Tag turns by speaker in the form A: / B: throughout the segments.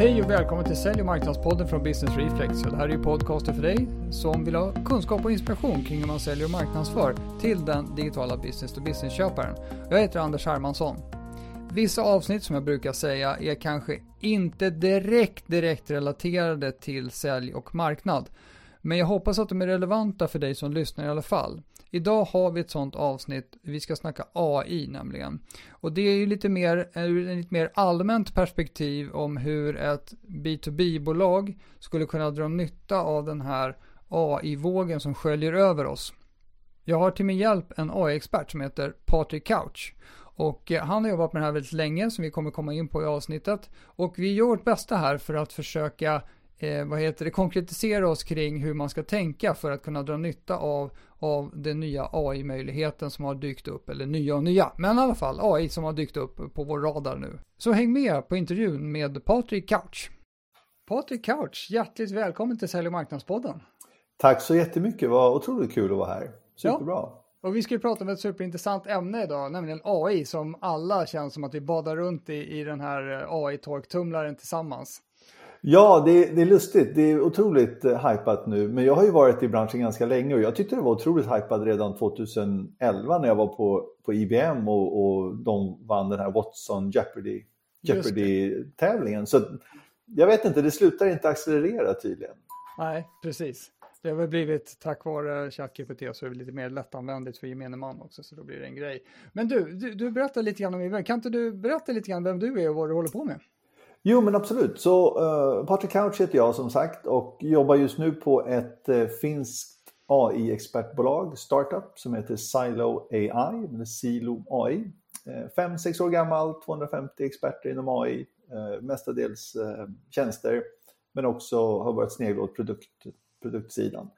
A: Hej och välkommen till Sälj och marknadspodden från Business Reflex. Det här är ju podcasten för dig som vill ha kunskap och inspiration kring hur man säljer och marknadsför till den digitala business to business-köparen. Jag heter Anders Hermansson. Vissa avsnitt som jag brukar säga är kanske inte direkt, direkt relaterade till sälj och marknad. Men jag hoppas att de är relevanta för dig som lyssnar i alla fall. Idag har vi ett sånt avsnitt, vi ska snacka AI nämligen. Och det är ju lite mer, ur ett lite mer allmänt perspektiv om hur ett B2B-bolag skulle kunna dra nytta av den här AI-vågen som sköljer över oss. Jag har till min hjälp en AI-expert som heter Patrik Couch. Och eh, han har jobbat med det här väldigt länge som vi kommer komma in på i avsnittet. Och vi gör vårt bästa här för att försöka eh, vad heter det, konkretisera oss kring hur man ska tänka för att kunna dra nytta av, av den nya AI-möjligheten som har dykt upp, eller nya och nya, men i alla fall AI som har dykt upp på vår radar nu. Så häng med på intervjun med Patrik Couch. Patrik Couch, hjärtligt välkommen till Sälj och marknadspodden.
B: Tack så jättemycket, var otroligt kul att vara här. Superbra. Ja.
A: Och vi ska ju prata om ett superintressant ämne idag, nämligen AI som alla känns som att vi badar runt i, i den här eh, AI-torktumlaren tillsammans.
B: Ja, det är, det är lustigt. Det är otroligt uh, hypat nu. Men jag har ju varit i branschen ganska länge och jag tyckte det var otroligt hypat redan 2011 när jag var på, på IBM och, och de vann den här Watson Jeopardy, Jeopardy-tävlingen. Så jag vet inte, det slutar inte accelerera tydligen.
A: Nej, precis. Det har väl blivit, tack vare ChatGPT, så är det lite mer lättanvändigt för gemene man också, så då blir det en grej. Men du, du, du berättar lite grann om IBM. Kan inte du berätta lite grann vem du är och vad du håller på med?
B: Jo men absolut. Så eh, uh, Patrik Couch heter jag som sagt och jobbar just nu på ett uh, finskt AI-expertbolag, startup, som heter Silo AI, eller Silo AI. Uh, eh, fem, sex år gammal, 250 experter inom AI, uh, mestadels uh, tjänster, men också har varit sneglad åt produkt, produktsidan.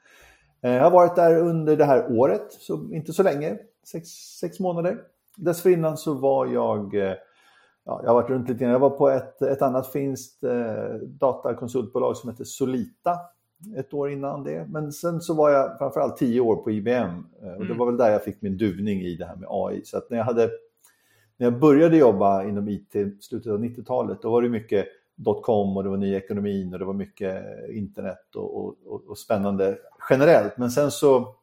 B: Jag har varit där under det här året, så inte så länge, sex, sex månader. Dessförinnan så var jag ja, jag har varit runt lite grann. Jag var på ett, ett annat finskt eh, datakonsultbolag som heter Solita ett år innan det. Men sen så var jag framförallt tio år på IBM eh, och det mm. var väl där jag fick min duvning i det här med AI. Så när jag, hade, när jag började jobba inom IT i slutet av 90-talet då var det mycket dotcom och det var nya ekonomin och det var mycket internet och, och, och, spännande generellt. Men sen så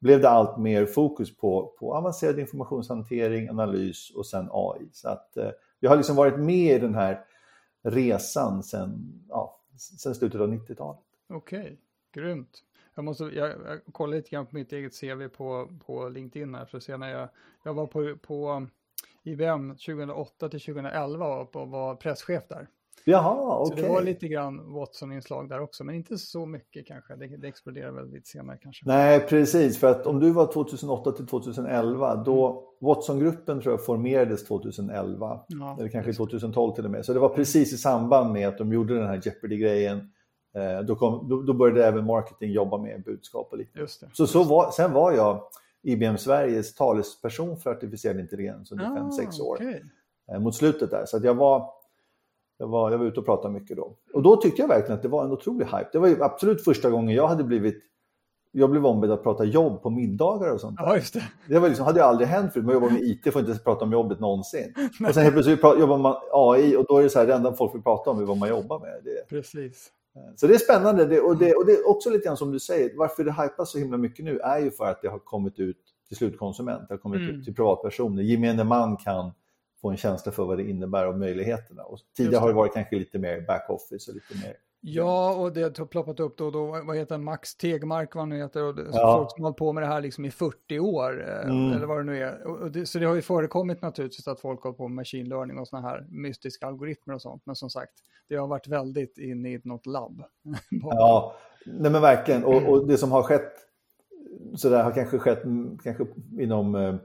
B: blev det allt mer fokus på, på avancerad informationshantering, analys och sen AI. Så att eh, jag har liksom varit med i den här resan sedan ja, sen slutet av 90-talet.
A: Okej, okay. grymt. Jag, måste, jag, jag kollar lite grann på mitt eget CV på, på LinkedIn här för att se när jag, jag var på, på eh, IBM 2008 till 2011 och var presschef där.
B: Jaha, okej. Okay.
A: Så det var lite grann Watson-inslag där också, men inte så mycket kanske. Det, det exploderade väl lite senare kanske.
B: Nej, precis. För att om du var 2008 till 2011, då mm. Watson-gruppen tror jag formerades 2011. Ja, eller kanske 2012 till och med. Så det var precis i samband med att de gjorde den här Jeopardy-grejen. Eh, då, kom, då, då, började även marketing jobba med budskap och liknande. Så, så var, sen var jag IBM Sveriges talesperson för artificiell intelligens under 5-6 ah, år. Okay. Eh, mot slutet där. Så att jag var jag var, jag var ute och pratade mycket då. Och då tyckte jag verkligen att det var en otrolig hype. Det var ju absolut första gången jag hade blivit jag blev ombedd att prata jobb på middagar och sånt.
A: Ja, det.
B: Det var liksom, hade jag aldrig hänt förut. Man jobbar med IT får inte prata om jobbet någonsin. och sen helt plötsligt jobbar man AI och då är det så här, det enda folk vill prata om är vad man jobbar med. Det,
A: Precis.
B: Så det är spännande det, och, det, och det är också lite grann som du säger, varför det hypas så himla mycket nu är ju för att det har kommit ut till slutkonsument, det har kommit mm. ut till privatpersoner. Gemene man kan få en känsla för vad det innebär och möjligheterna. Och tidigare har det varit kanske lite mer backoffice och lite mer
A: Ja, och det har ploppat upp då, då vad heter han, Max Tegmark vad han nu heter, och ja. folk som har hållit på med det här liksom i 40 år, eh, mm. eller vad det nu är. Det, så det har ju förekommit naturligtvis att folk har hållit på med machine learning och sådana här mystiska algoritmer och sånt, men som sagt, det har varit väldigt inne i något labb.
B: ja, nej men verkligen, och, och, det som har skett, så det har kanske skett kanske inom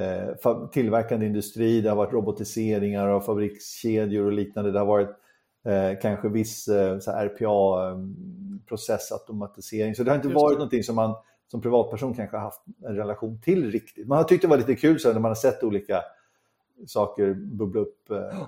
B: eh, tillverkande industri, det har varit robotiseringar av fabrikskedjor och liknande. Det har varit eh, kanske viss eh, RPA-processautomatisering. Mm, så det har inte Just varit det. någonting som man som privatperson kanske har haft en relation till riktigt. Man har tyckt det var lite kul så när man har sett olika saker bubbla upp eh,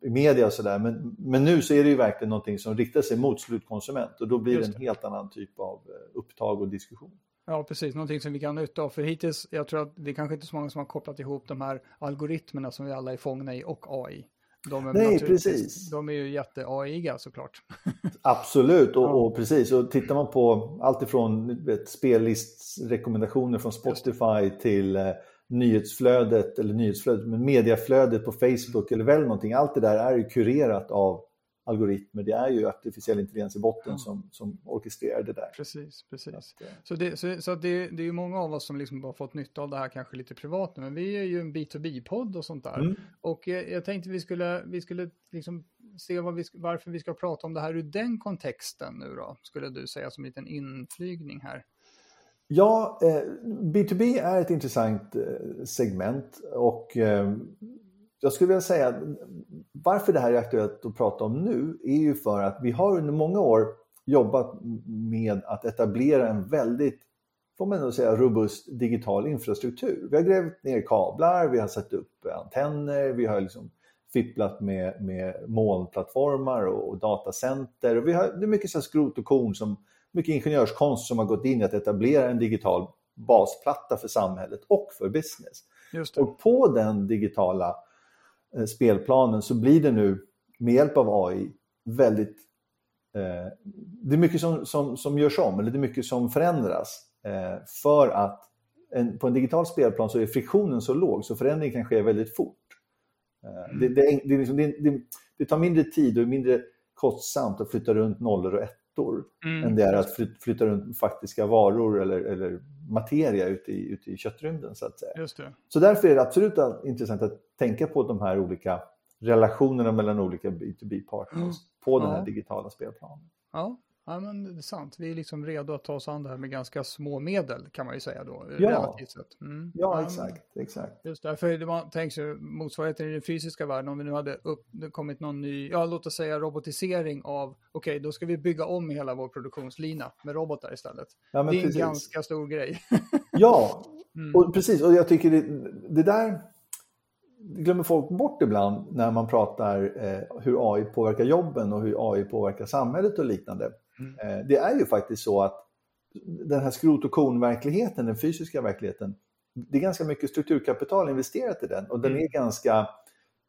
B: i media och sådär. Men, men nu så är det ju verkligen någonting som riktar sig mot slutkonsument och då blir det en helt annan typ av eh, upptag och diskussion.
A: Ja, precis. Någonting som vi kan nytta av. För hittills, jag tror att det är kanske inte så många som har kopplat ihop de här algoritmerna som vi alla är fångna i och AI. De är
B: Nej, precis.
A: De är ju jätte-AI-iga såklart.
B: Absolut, och, och, precis. Och tittar man på allt ifrån spellistrekommendationer från Spotify till eh, nyhetsflödet, eller nyhetsflödet, men mediaflödet på Facebook eller väl någonting. Allt det där är ju kurerat av algoritmer. Det är ju artificiell intelligens i botten ja. som, som orkestrerar det där.
A: Precis, precis. Att, eh, så det, så, så det, det är ju många av oss som liksom har fått nytta av det här kanske lite privat nu, men vi är ju en B2B-podd och sånt där. Mm. Och jag, jag tänkte vi skulle, vi skulle liksom se vi, varför vi ska prata om det här ur den kontexten nu då, skulle du säga som en liten inflygning här.
B: Ja, eh, B2B är ett intressant eh, segment och eh, jag skulle vilja säga varför det här är aktuellt att prata om nu är ju för att vi har under många år jobbat med att etablera en väldigt, får man säga, robust digital infrastruktur. Vi har grävt ner kablar, vi har satt upp antenner, vi har liksom fipplat med, med molnplattformar och, och datacenter. Och vi har, det är mycket så skrot och korn, som, mycket ingenjörskonst som har gått in i att etablera en digital basplatta för samhället och för business. Och på den digitala spelplanen så blir det nu med hjälp av AI väldigt... Eh, det är mycket som, som, som görs om, eller det är mycket som förändras eh, för att en, på en digital spelplan så är friktionen så låg så förändring kan ske väldigt fort. Eh, mm. det, det, det, liksom, det, det, tar mindre tid och är mindre kostsamt att flytta runt nollor och ettor mm. än det är att flytta runt faktiska varor eller, eller materia ute i, ute i köttrymden. Så, att säga. Så därför är det absolut intressant att tänka på de här olika relationerna mellan olika B2B-partners mm. på den här ja. digitala spelplanen.
A: Ja, Ja, men det är sant. Vi är liksom redo att ta oss an det här med ganska små medel kan man ju säga då.
B: Ja, relativt sett. Mm. ja exakt, exakt.
A: Just därför man tänker sig motsvarigheten i den fysiska världen om vi nu hade upp, kommit någon ny, ja låt oss säga robotisering av, okej okay, då ska vi bygga om hela vår produktionslina med robotar istället. Ja, det är precis. en ganska stor grej.
B: ja, mm. och precis och jag tycker det, det där glömmer folk bort ibland när man pratar eh, hur AI påverkar jobben och hur AI påverkar samhället och liknande. Mm. Eh, det är ju faktiskt så att den här skrot och korn-verkligheten, den fysiska verkligheten, det är ganska mycket strukturkapital investerat i den och den mm. är ganska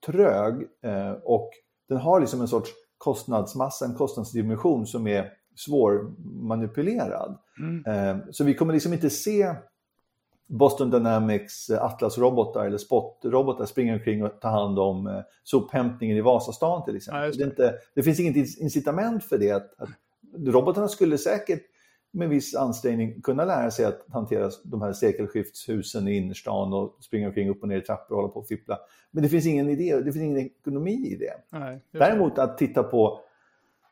B: trög eh, och den har liksom en sorts kostnadsmassa, en kostnadsdimension som är svårmanipulerad. Mm. Eh, så vi kommer liksom inte se Boston Dynamics Atlas-robotar eller Spot-robotar springa omkring och ta hand om sophämtningen i Vasastan till exempel. Ja, det. Det, inte, det, finns inget incitament för det. Att, att robotarna skulle säkert med viss ansträngning kunna lära sig att hantera de här sekelskiftshusen i innerstan och springa omkring upp och ner i trappor och hålla på och fippla. Men det finns ingen idé, det finns ingen ekonomi i det. Nej, det Däremot att titta på,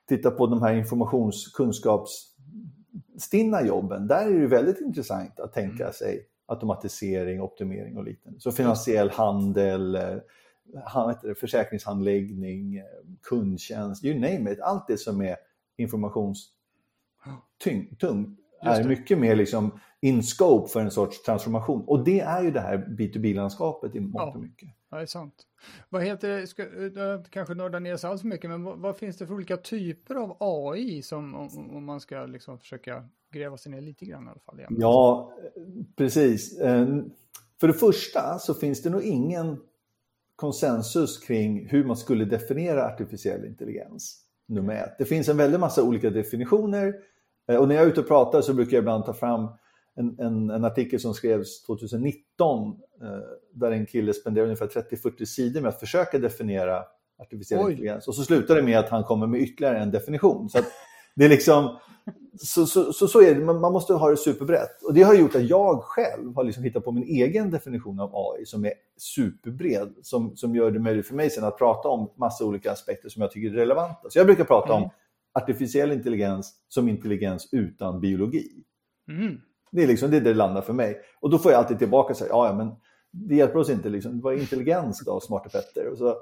B: titta på de här informationskunskapsstinna jobben, där är det väldigt intressant att tänka mm. sig automatisering, optimering och liknande. Så finansiell handel, eh, försäkringshandläggning, eh, kundtjänst, you name it. Allt det som är informationstungt är mycket mer liksom in scope för en sorts transformation. Och det är ju det här B2B-landskapet i mångt och mycket.
A: Ja, det är sant. Vad heter det, ska, kanske nörda ner sig alls för mycket, men vad, vad, finns det för olika typer av AI som om, om man ska liksom försöka gräva sig ner lite grann i alla fall? Igen.
B: Ja, precis. Eh, för det första så finns det nog ingen konsensus kring hur man skulle definiera artificiell intelligens nummer ett. Det finns en väldig massa olika definitioner eh, och när jag är ute och pratar så brukar jag ibland ta fram en, en, en artikel som skrevs 2019 eh, där en kille spenderade ungefär 30-40 sidor med att försöka definiera artificiell Oj. intelligens och så slutar det med att han kommer med ytterligare en definition. Så det är liksom, så, så, så, så, är det, man måste ha det superbrett. Och det har gjort att jag själv har liksom hittat på min egen definition av AI som är superbred, som, som gör det möjligt för mig sen att prata om massa olika aspekter som jag tycker är relevanta. Så jag brukar prata mm. om artificiell intelligens som intelligens utan biologi. Mm. Det är liksom det det landar för mig. Och då får jag alltid tillbaka och säga, ja, men det hjälper oss inte. Liksom. Vad är intelligens då, smarte Petter? Och så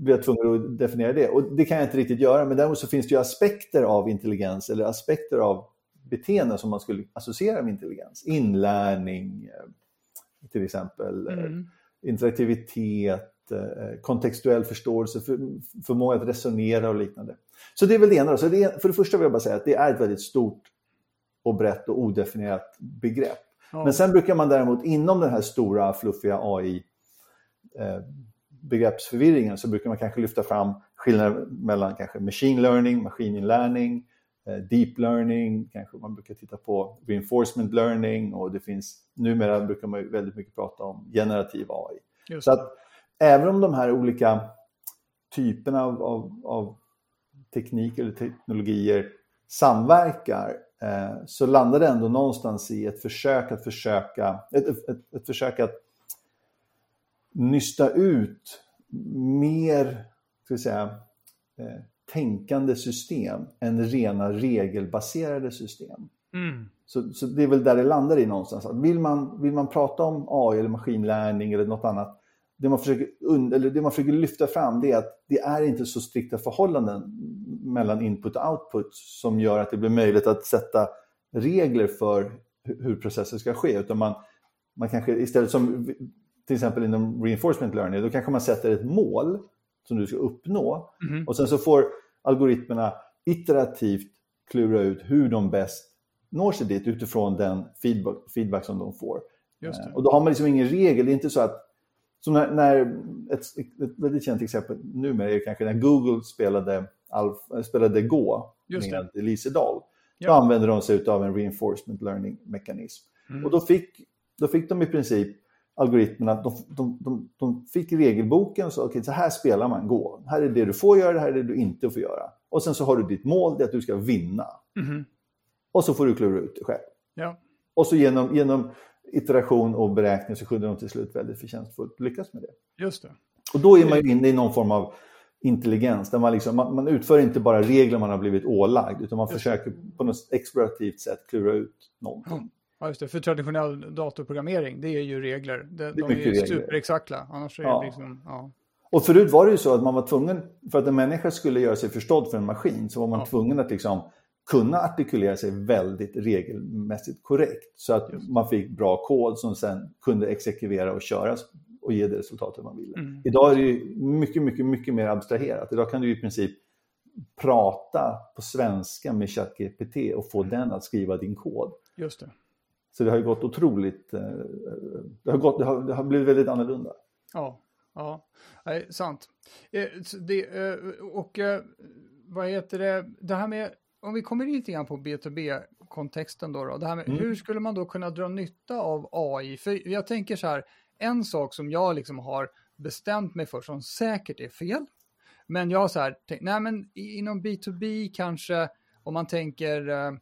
B: blir jag tvungen att definiera det. Och det kan jag inte riktigt göra, men däremot så finns det ju aspekter av intelligens eller aspekter av beteende som man skulle associera med intelligens. Inlärning, eh, till exempel, eh, mm. interaktivitet, eh, kontextuell förståelse, för, förmåga att resonera och liknande. Så det är väl det ena. Så det, för det första vill jag bara säga att det är ett väldigt stort och brett och odefinierat begrepp. Ja. Men sen brukar man däremot inom den här stora fluffiga AI begreppsförvirringen så brukar man kanske lyfta fram skillnaden mellan kanske machine learning, maskininlärning, eh, deep learning, kanske man brukar titta på reinforcement learning och det finns numera brukar man väldigt mycket prata om generativ AI. Just. Så att även om de här olika typerna av, av, av teknik eller teknologier samverkar eh, så landar det ändå någonstans i ett försök att försöka, ett, ett, ett försök att nysta ut mer ska säga, eh, tänkande system än rena regelbaserade system. Mm. Så, så, det är väl där det landar i någonstans. Vill man, vill man prata om AI eller maskinlärning eller något annat det man, försöker, eller det man försöker lyfta fram det är att det är inte så strikta förhållanden mellan input och output som gör att det blir möjligt att sätta regler för hur processer ska ske. Utan man, man kanske istället som till exempel inom reinforcement learning, då kanske man sätter ett mål som du ska uppnå mm. och sen så får algoritmerna iterativt klura ut hur de bäst når sig dit utifrån den feedback, feedback som de får. Och då har man liksom ingen regel, det är inte så att så när, när ett, ett väldigt känt exempel numera är kanske när Google spelade, Alf, spelade Go Just med det. Lise Dahl. Ja. Då använde de sig av en reinforcement learning-mekanism. Mm. Och då fick, då fick de i princip algoritmerna, de, de, de, de fick regelboken och sa okay, så här spelar man Go. Här är det du får göra, här är det du inte får göra. Och sen så har du ditt mål, det är att du ska vinna. Mm. Och så får du klura ut det själv. Ja. Och så genom, genom iteration och beräkning så kunde de till slut väldigt förtjänstfullt lyckas med det.
A: Just det.
B: Och då är man inne i någon form av intelligens där man, liksom, man, man utför inte bara regler man har blivit ålagd utan man just försöker på något explorativt sätt klura ut någonting.
A: Ja, just det. För traditionell datorprogrammering, det är ju regler. De, det är, de är superexakta. Annars är ja. det liksom, ja.
B: Och förut var det ju så att man var tvungen, för att en människa skulle göra sig förstådd för en maskin, så var man ja. tvungen att liksom kunna artikulera sig väldigt regelmässigt korrekt så att man fick bra kod som sen kunde exekvera och köras och ge det resultatet man ville. Mm. Idag är det ju mycket, mycket, mycket mer abstraherat. Idag kan du i princip prata på svenska med ChatGPT och få mm. den att skriva din kod.
A: Just det.
B: Så det har ju gått otroligt, eh, det har, gått, det har, det har blivit väldigt annorlunda.
A: Ja, ja, Nej, sant. Eh, det, eh, och vad heter det, det här med om vi kommer lite grann på B2B-kontexten då, då det här med, mm. hur skulle man då kunna dra nytta av AI? För jag tänker så här, en sak som jag liksom har bestämt mig för som säkert är fel, men jag har så här, tänkt, nej men inom B2B kanske, om man tänker, eh,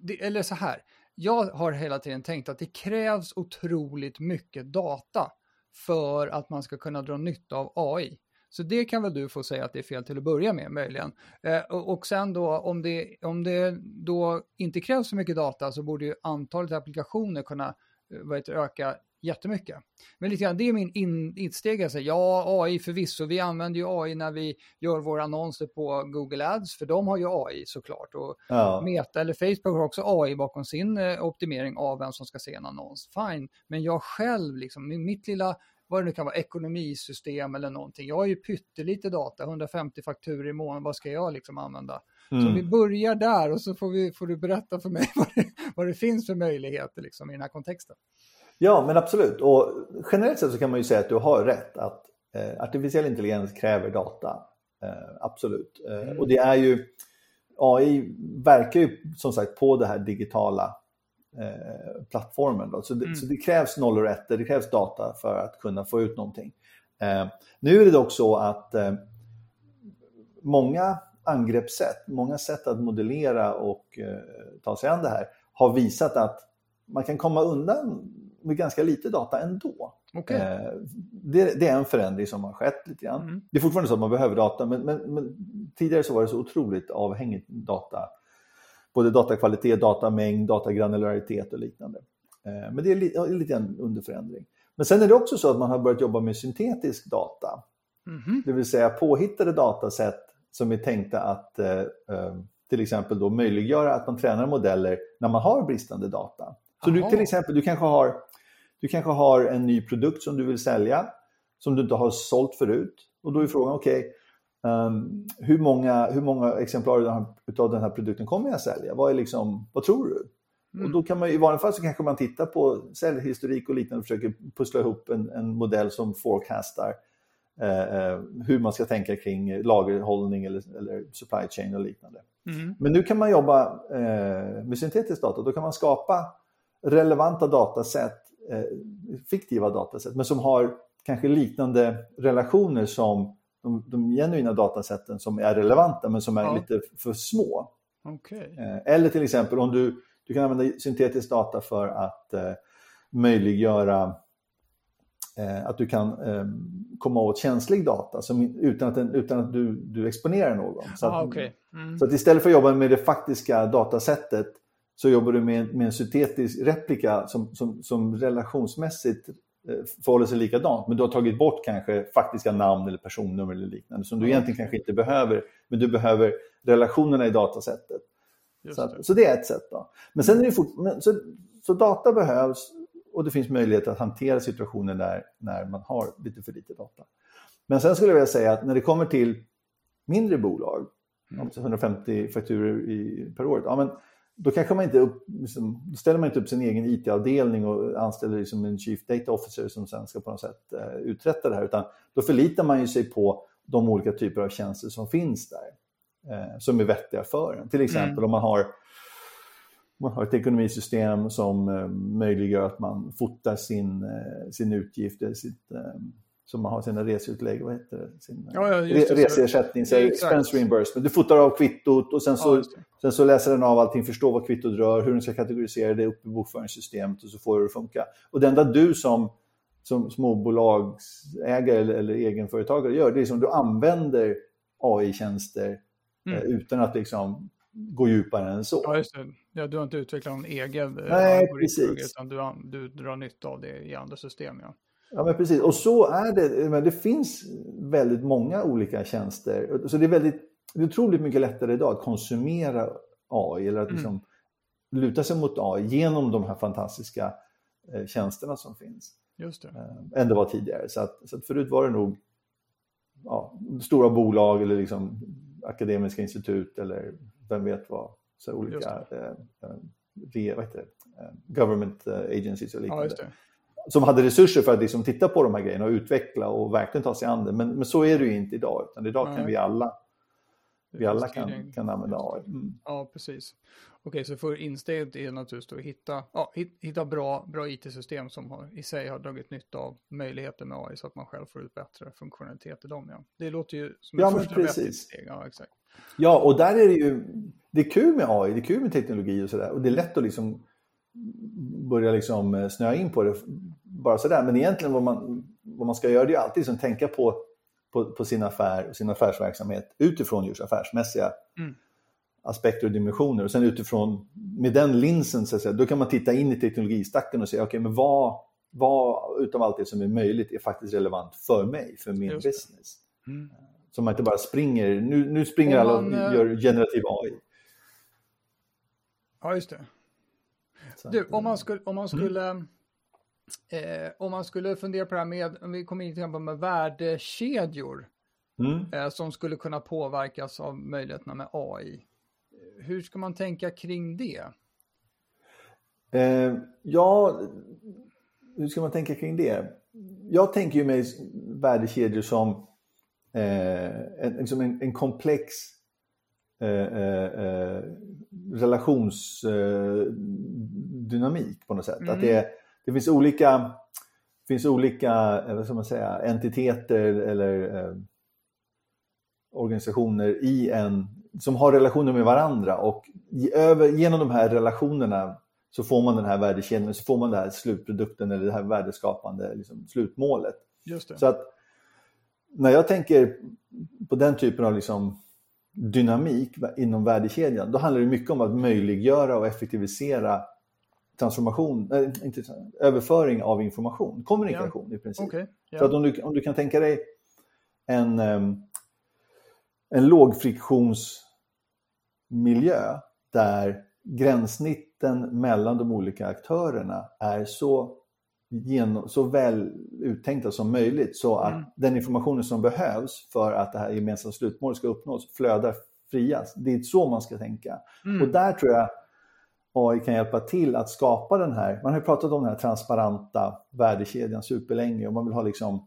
A: det, eller så här, jag har hela tiden tänkt att det krävs otroligt mycket data för att man ska kunna dra nytta av AI. Så det kan väl du få säga att det är fel till att börja med möjligen. Eh, och, och sen då om det, om det då inte krävs så mycket data så borde ju antalet applikationer kunna eh, vad heter, öka jättemycket. Men lite grann, det är min in, insteg. ja, AI förvisso, vi använder ju AI när vi gör våra annonser på Google Ads, för de har ju AI såklart. Och ja. Meta eller Facebook har också AI bakom sin eh, optimering av vem som ska se en annons. Fine, men jag själv, liksom, mitt lilla vad det nu kan vara, ekonomisystem eller någonting. Jag har ju pyttelite data, 150 fakturer i månaden, vad ska jag liksom använda? Mm. Så vi börjar där och så får, vi, får du berätta för mig vad det, vad det finns för möjligheter liksom, i den här kontexten.
B: Ja, men absolut. Och generellt sett så kan man ju säga att du har rätt att eh, artificiell intelligens kräver data. Eh, absolut. Eh, mm. Och det är ju, AI verkar ju som sagt på det här digitala Eh, plattformen. Då. Så, det, mm. så det krävs nollor och ettor, det krävs data för att kunna få ut någonting. Eh, nu är det dock så att eh, många angreppssätt, många sätt att modellera och ta sig an det här har visat att man kan komma undan med ganska lite data ändå. Okay. Eh, det, det, är en förändring som har skett lite grann. Mm. Det är fortfarande så att man behöver data men, men, men, tidigare så var det så otroligt avhängigt data både datakvalitet, datamängd, datagranularitet och liknande. Eh, men det är lite, lite en underförändring. Men sen är det också så att man har börjat jobba med syntetisk data. Mm. Det vill säga påhittade datasätt som är tänkta att eh, till exempel då möjliggöra att man tränar modeller när man har bristande data. Så du till exempel, du kanske, har, du kanske har en ny produkt som du vill sälja som du inte har sålt förut. Och då är frågan, okej, okay, Um, hur, många, hur många exemplar av den här produkten kommer jag sälja? Vad, är liksom, vad tror du? Mm. Och då kan man i vanliga fall så kanske man tittar på säljhistorik och liknande och försöker pussla ihop en, en modell som forecastar eh, eh, hur man ska tänka kring lagerhållning eller, eller supply chain och liknande. Mm. Men nu kan man jobba eh, med syntetisk data. Då kan man skapa relevanta dataset, eh, fiktiva dataset, men som har kanske liknande relationer som de, de genuina datasätten som är relevanta men som är ja. lite för små.
A: Okay.
B: Eh, eller till exempel om du, du kan använda syntetisk data för att eh, möjliggöra eh, att du kan eh, komma åt känslig data som, utan att, utan att du, du exponerar någon. Så att,
A: ah, okay.
B: mm. så att istället för att jobba med det faktiska datasättet så jobbar du med, med en syntetisk replika som, som, som relationsmässigt Eh, förhåller sig likadant, men du har tagit bort kanske faktiska namn eller personnummer eller liknande som du mm. egentligen kanske inte behöver, men du behöver relationerna i datasättet. Så, att, så, det är ett sätt. Då. Men sen är det fort, men, så, så, data behövs och det finns möjlighet att hantera situationer där när man har lite för lite data. Men sen skulle jag vilja säga att när det kommer till mindre bolag, mm. 150 fakturer i, per år, ja, men då kanske man inte upp, liksom, då ställer man inte upp sin egen IT-avdelning och anställer liksom en Chief Data Officer som sen ska på något sätt eh, uträtta det här, utan då förlitar man ju sig på de olika typer av tjänster som finns där, eh, som är vettiga för en. Till exempel mm. om man har man har ett ekonomisystem som eh, möjliggör att man fotar sin, eh, sin utgift, sitt, eh, som man har sina reseutlägg, vad heter det? Sin, ja, ja, re, reseersättning, så expense reimbursement. Du fotar av kvittot och sen så, ja, sen så läser den av allting, förstår vad kvittot rör, hur den ska kategorisera det upp i bokföringssystemet och så får det att funka. Och det enda du som, som småbolagsägare eller, eller egenföretagare gör, det är som du använder AI-tjänster mm. eh, utan att liksom gå djupare än så.
A: Ja, just det. Ja, du har inte utvecklat någon egen
B: eh, Nej, precis.
A: utan du, du drar nytta av det i andra system. Ja.
B: Ja, men precis. Och så är det. Men det finns väldigt många olika tjänster. Så det är, väldigt, det är otroligt mycket lättare idag att konsumera AI eller att mm. liksom luta sig mot AI genom de här fantastiska eh, tjänsterna som finns.
A: Just det.
B: Eh, än det var tidigare. Så, att, så att förut var det nog ja, stora bolag eller liksom akademiska institut eller vem vet vad. Så olika eh, eh, vad heter det? Government agencies och liknande. Ja, som hade resurser för att liksom titta på de här grejerna och utveckla och verkligen ta sig an det. Men, men så är det ju inte idag, utan idag kan vi alla vi alla kan, kan använda AI. Mm.
A: Ja, precis. Okej, så för insteget är naturligtvis att hitta, ja, hitta bra, bra it-system som har, i sig har dragit nytta av möjligheten med AI så att man själv får ut bättre funktionalitet i dem. Ja. Det låter ju som
B: ja, ett första steg.
A: Ja, exakt.
B: Ja, och där är det ju, det är kul med AI, det är kul med teknologi och sådär. Och det är lätt att liksom börja liksom eh, snöa in på det bara sådär. Men egentligen vad man, vad man ska göra det är alltid liksom tänka på, på, på sin affär sin affärsverksamhet utifrån just affärsmässiga mm. aspekter och dimensioner. Och sen utifrån, med den linsen, så att säga, då kan man titta in i teknologistacken och säga, okej, okay, men vad, vad utav allt det som är möjligt är faktiskt relevant för mig, för min just business? Mm. Så man inte bara springer, nu, nu springer man, alla och eh, gör generativ AI.
A: Ja, just det. Du, om man skulle, om man mm. skulle mm. Eh, om man skulle fundera på det här med, om vi kommer in till exempel med värdekedjor mm. eh, som skulle kunna påverkas av möjligheterna med AI. Hur ska man tänka kring det?
B: Eh, ja, hur ska man tänka kring det? Jag tänker ju mig värdekedjor som eh, en, liksom en, en komplex eh, eh, eh relationsdynamik på något sätt. Mm. Att det, det finns olika, finns olika eh, vad ska man säga, entiteter eller eh, organisationer i en, som har relationer med varandra och över, genom de här relationerna så får man den här värdekedjan, så får man den här slutprodukten eller det här värdeskapande liksom, slutmålet. Så att när jag tänker på den typen av liksom, dynamik inom värdekedjan, då handlar det mycket om att möjliggöra och effektivisera transformation, äh, inte, överföring av information, kommunikation yeah. i princip. Okay. Yeah. Så att om du, om du kan tänka dig en, um, en lågfriktionsmiljö där gränssnitten mellan de olika aktörerna är så, genom, så väl uttänkta som möjligt så att mm. den informationen som behövs för att det här gemensamma slutmålet ska uppnås flödar friast. Det är så man ska tänka. Mm. Och där tror jag AI kan hjälpa till att skapa den här, man har ju pratat om den här transparenta värdekedjan superlänge och man vill ha liksom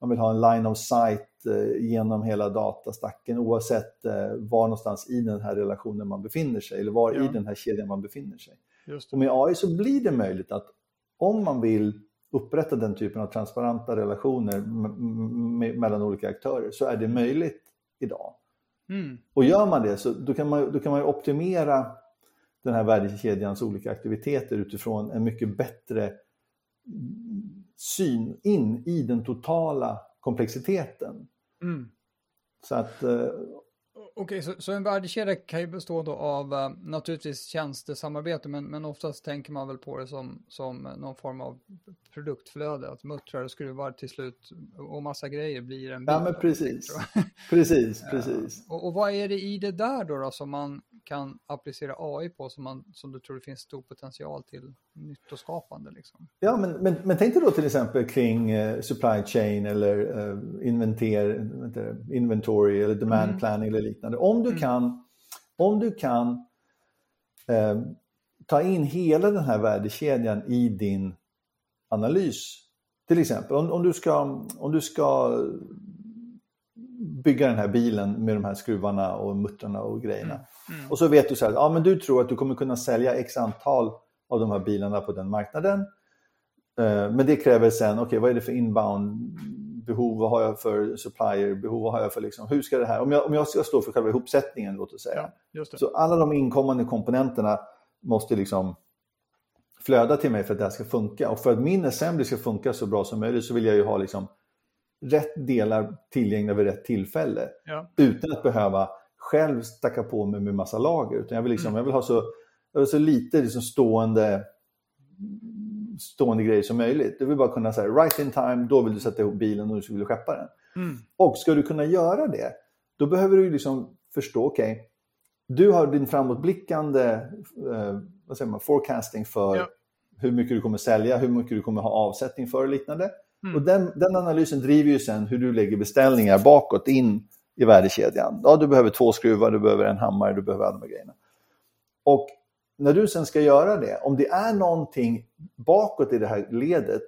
B: man vill ha en line of sight eh, genom hela datastacken oavsett eh, var någonstans i den här relationen man befinner sig eller var ja. i den här kedjan man befinner sig. Och med AI så blir det möjligt att om man vill upprätta den typen av transparenta relationer mellan olika aktörer så är det möjligt idag. Mm. Och gör man det så då kan man, då kan man optimera den här värdekedjans olika aktiviteter utifrån en mycket bättre syn in i den totala komplexiteten. Mm. Så att... Eh,
A: Okej, så, så, en värdekedja kan ju bestå då av uh, naturligtvis tjänstesamarbete, men, men oftast tänker man väl på det som, som någon form av produktflöde, att muttrar och skruvar till slut och massa grejer blir en
B: bil. Ja, men precis. precis, precis.
A: Uh, och, och, vad är det i det där då, då som man kan applicera AI på som, man, som du tror det finns stor potential till nyttoskapande? Liksom?
B: Ja, men, men, men tänk dig då till exempel kring eh, supply chain eller eh, inventer, inventory eller demand mm. planning eller liknande. Om du mm. kan, om du kan eh, ta in hela den här värdekedjan i din analys. Till exempel om, om, du, ska, om du ska bygga den här bilen med de här skruvarna och muttrarna och grejerna. Mm. Mm. Och så vet du så här, ja men du tror att du kommer kunna sälja x antal av de här bilarna på den marknaden. Eh, men det kräver sen, okej okay, vad är det för inbound behov, vad har jag för supplier behov, vad har jag för liksom, hur ska det här, om jag, om jag ska stå för själva ihopsättningen låt oss säga. Ja, så alla de inkommande komponenterna måste liksom flöda till mig för att det här ska funka. Och för att min assembly ska funka så bra som möjligt så vill jag ju ha liksom rätt delar tillgängliga vid rätt tillfälle. Ja. Utan att behöva själv stacka på mig med massa lager. Utan jag vill, liksom, mm. jag vill ha så, vill så lite liksom stående, stående grejer som möjligt. Du vill bara kunna säga right in time, då vill du sätta ihop bilen och du vill skeppa den. Mm. Och ska du kunna göra det, då behöver du liksom förstå, okej, okay, du har din framåtblickande eh, vad säger man, forecasting för ja. hur mycket du kommer sälja, hur mycket du kommer ha avsättning för och liknande. Mm. Och den, den analysen driver ju sen hur du lägger beställningar bakåt in i värdekedjan. Ja, du behöver två skruvar, du behöver en hammare, du behöver alla de grejerna. Och när du sen ska göra det, om det är någonting bakåt i det här ledet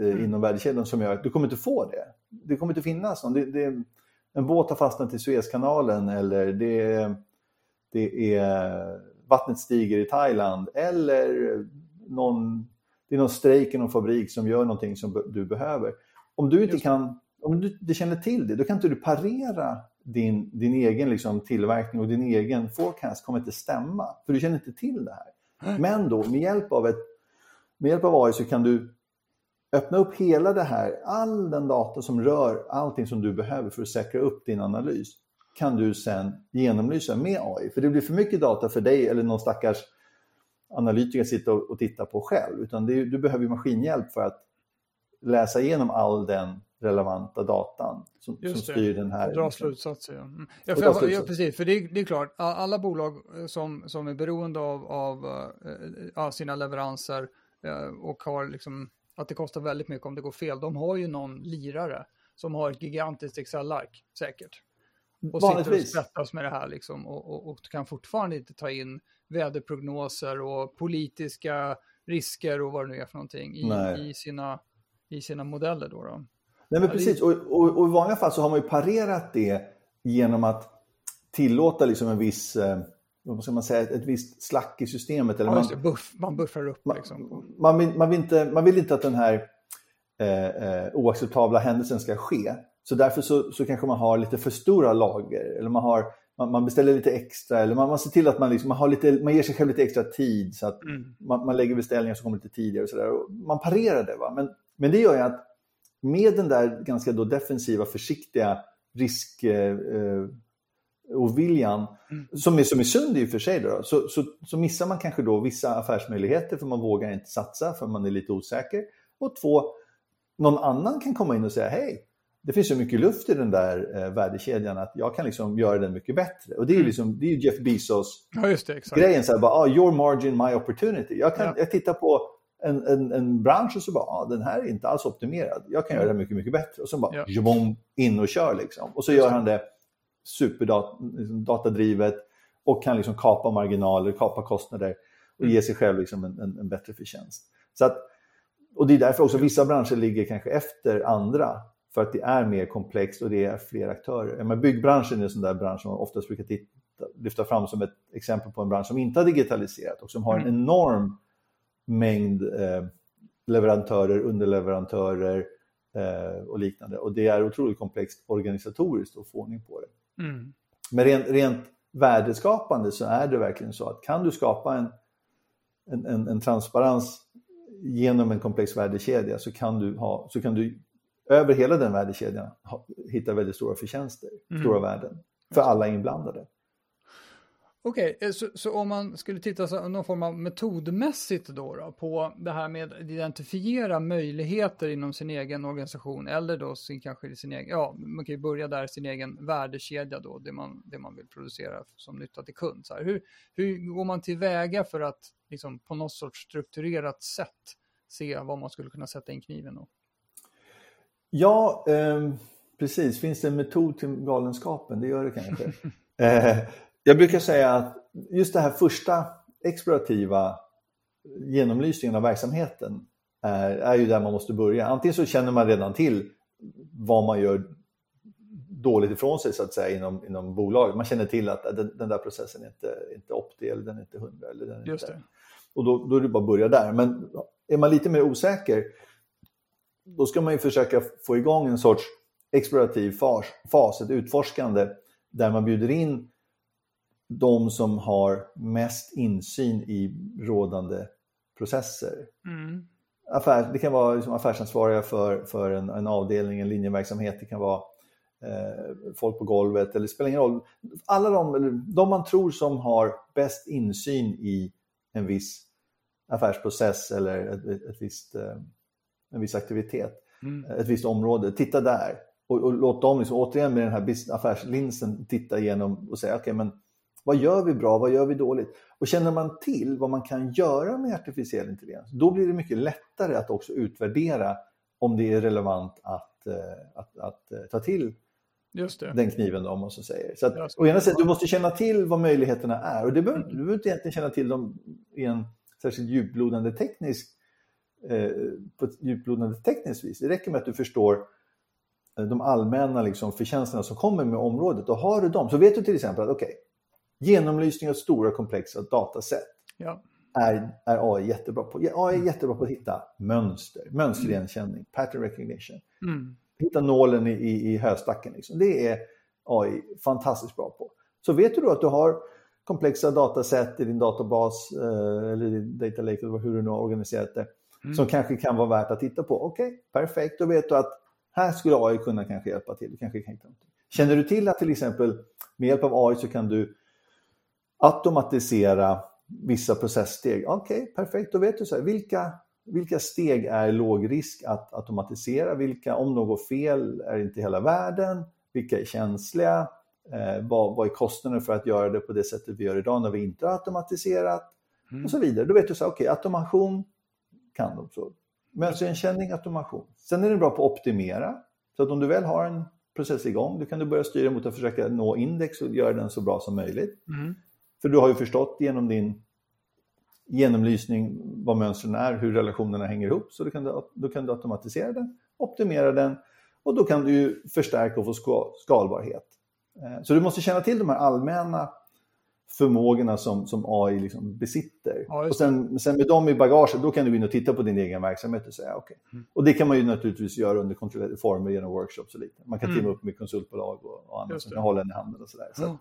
B: eh, mm. inom värdekedjan som gör att du kommer inte få det. Det kommer inte finnas någon. Det, det, en båt har fastnat i Suezkanalen eller det, det är vattnet stiger i Thailand eller någon, det är någon strejk i någon fabrik som gör någonting som du behöver. Om du inte kan, om du inte känner till det, då kan inte du parera din, din egen liksom tillverkning och din egen forecast kommer inte stämma. För du känner inte till det här. Men då med hjälp av, ett, med hjälp av AI så kan du öppna upp hela det här, all den data som rör allting som du behöver för att säkra upp din analys kan du sen genomlysa med AI. För det blir för mycket data för dig eller någon stackars analytiker sitta och, titta på själv. Utan det, du behöver maskinhjälp för att läsa igenom all den relevanta datan som, som styr den här.
A: Dra slutsatser. Ja. Mm. Ja, för, ja, precis, för det, det, är klart, alla bolag eh, som, som är beroende av, av, av eh, sina leveranser eh, och har liksom, att det kostar väldigt mycket om det går fel, de har ju någon lirare som har ett gigantiskt Excel-ark, säkert. Och sitter och sprättas med det här liksom, och, och, och kan fortfarande inte ta in väderprognoser och politiska risker och vad det nu är för någonting i, i, sina, i sina modeller. Då, då.
B: Nej, men precis. Och, och, och, i vanliga fall så har man ju parerat det genom att tillåta liksom en viss, eh, vad ska man säga, ett visst slack i systemet.
A: Eller ja, man, buff, man buffrar upp.
B: Man,
A: liksom.
B: man, vill, man, vill inte, man vill inte att den här eh, eh, oacceptabla händelsen ska ske. Så därför så, så kanske man har lite för stora lager eller man, har, man, man beställer lite extra eller man, man ser till att man, liksom, man, har lite, man ger sig själv lite extra tid så att mm. man, man lägger beställningar som kommer lite tidigare och sådär. Man parerar det. Va? Men, men det gör ju att med den där ganska då defensiva, försiktiga risk eh, eh, och viljan, mm. som, är, som är sund i och för sig, då, så, så, så, missar man kanske då vissa affärsmöjligheter för man vågar inte satsa för man är lite osäker. Och två, någon annan kan komma in och säga hej, det finns så mycket luft i den där eh, värdekedjan att jag kan liksom göra den mycket bättre. Och det är mm. liksom, det är Jeff Bezos
A: ja, det,
B: grejen, så här, bara, ah, your margin, my opportunity. Jag, kan, ja. jag tittar på en, en, en bransch och så bara, ah, den här är inte alls optimerad. Jag kan göra det mycket, mycket bättre. Och så bara, ja. jabom, in och kör liksom. Och så gör han det superdatadrivet liksom, och kan liksom kapa marginaler, kapa kostnader. och ge sig själv liksom en, en, en bättre förtjänst. Så att, och det är därför också vissa branscher ligger kanske efter andra för att det är mer komplext och det är fler aktörer. Men byggbranschen är en sån där bransch som man oftast brukar titta, lyfta fram som ett exempel på en bransch som inte har digitaliserat och som har en mm. enorm mängd eh, leverantörer, underleverantörer eh, och liknande. Och det är otroligt komplext organisatoriskt att få ordning på det. Mm. Men rent, rent värdeskapande så är det verkligen så att kan du skapa en, en, en, en transparens genom en komplex värdekedja så kan du, ha, så kan du över hela den värdekedjan ha, hitta väldigt stora förtjänster, mm. stora värden för alla inblandade.
A: Okej, okay, eh, så, så, om man skulle titta så, någon form av metodmässigt då, då, på det här med att identifiera möjligheter inom sin egen organisation eller då sin, kanske sin egen, ja, man kan ju börja där, sin egen värdekedja då, det man, det man vill producera som nytta till kund. Så här, hur, hur går man tillväga för att liksom, på något sorts strukturerat sätt se vad man skulle kunna sätta in kniven då?
B: Ja, eh, precis. Finns det en metod till galenskapen? Det gör det kanske. eh, jag brukar säga att just det här första explorativa genomlysningen av verksamheten är, är ju där man måste börja. Antingen så känner man redan till vad man gör dåligt ifrån sig så att säga inom, inom bolaget. Man känner till att den, den där processen är inte, inte opti eller den är inte 100. Eller den är Just inte. Och då, då är det bara att börja där. Men är man lite mer osäker då ska man ju försöka få igång en sorts explorativ fas, fas ett utforskande där man bjuder in de som har mest insyn i rådande processer. Mm. Affär, det kan vara liksom affärsansvariga för, för en, en avdelning, en linjeverksamhet, det kan vara eh, folk på golvet, eller det spelar ingen roll. Alla de, de man tror som har bäst insyn i en viss affärsprocess eller ett, ett, ett visst, eh, en viss aktivitet, mm. ett visst område, titta där. Och, och låt dem liksom, återigen med den här affärslinsen titta igenom och säga okej, okay, men vad gör vi bra? Vad gör vi dåligt? Och känner man till vad man kan göra med artificiell intelligens, då blir det mycket lättare att också utvärdera om det är relevant att, eh, att, att, att eh, ta till den kniven då, om man så säger. Så att, å ena sidan, du måste känna till vad möjligheterna är och det behöver, mm. du behöver inte egentligen känna till dem i en särskilt djuplodande teknisk eh, på ett djuplodande tekniskt vis. Det räcker med att du förstår eh, de allmänna liksom, förtjänsterna som kommer med området och har du dem så vet du till exempel att okej, okay, Genomlysning av stora komplexa dataset ja. är, är AI jättebra på. AI är mm. jättebra på att hitta mönster, mönstrigenkänning, mm. pattern recognition. Mm. Hitta nålen i, i, i höstacken. Liksom. Det är AI fantastiskt bra på. Så vet du då att du har komplexa dataset i din databas eh, eller i data lake eller hur du nu har organiserat det mm. som kanske kan vara värt att titta på. Okej, okay, perfekt. Då vet du att här skulle AI kunna kanske hjälpa till. Kanske kan Känner du till att till exempel med hjälp av AI så kan du automatisera vissa processsteg. Okej, okay, perfekt, då vet du så här, vilka, vilka steg är låg risk att automatisera? Vilka, om går fel, är inte hela världen? Vilka är känsliga? Eh, vad, vad är kostnaden för att göra det på det sättet vi gör idag när vi inte har automatiserat? Mm. Och så vidare. Då vet du så okej, okay, automation kan de. Så. Mötesigenkänning, automation. Sen är det bra på att optimera. Så att om du väl har en process igång, då kan du börja styra mot att försöka nå index och göra den så bra som möjligt. Mm. För du har ju förstått genom din genomlysning vad mönstren är, hur relationerna hänger ihop. Så då kan du, då kan du automatisera den, optimera den och då kan du förstärka och få skalbarhet. Eh, så du måste känna till de här allmänna förmågorna som, som AI liksom besitter. Ja, och sen, sen med dem i bagaget, då kan du gå in och titta på din egen verksamhet och säga okej. Okay. Mm. Och det kan man ju naturligtvis göra under kontrollerade former genom workshops och liknande. Man kan mm. teama upp med konsultbolag och, och annat som kan hålla en i handen och sådär. Så, mm.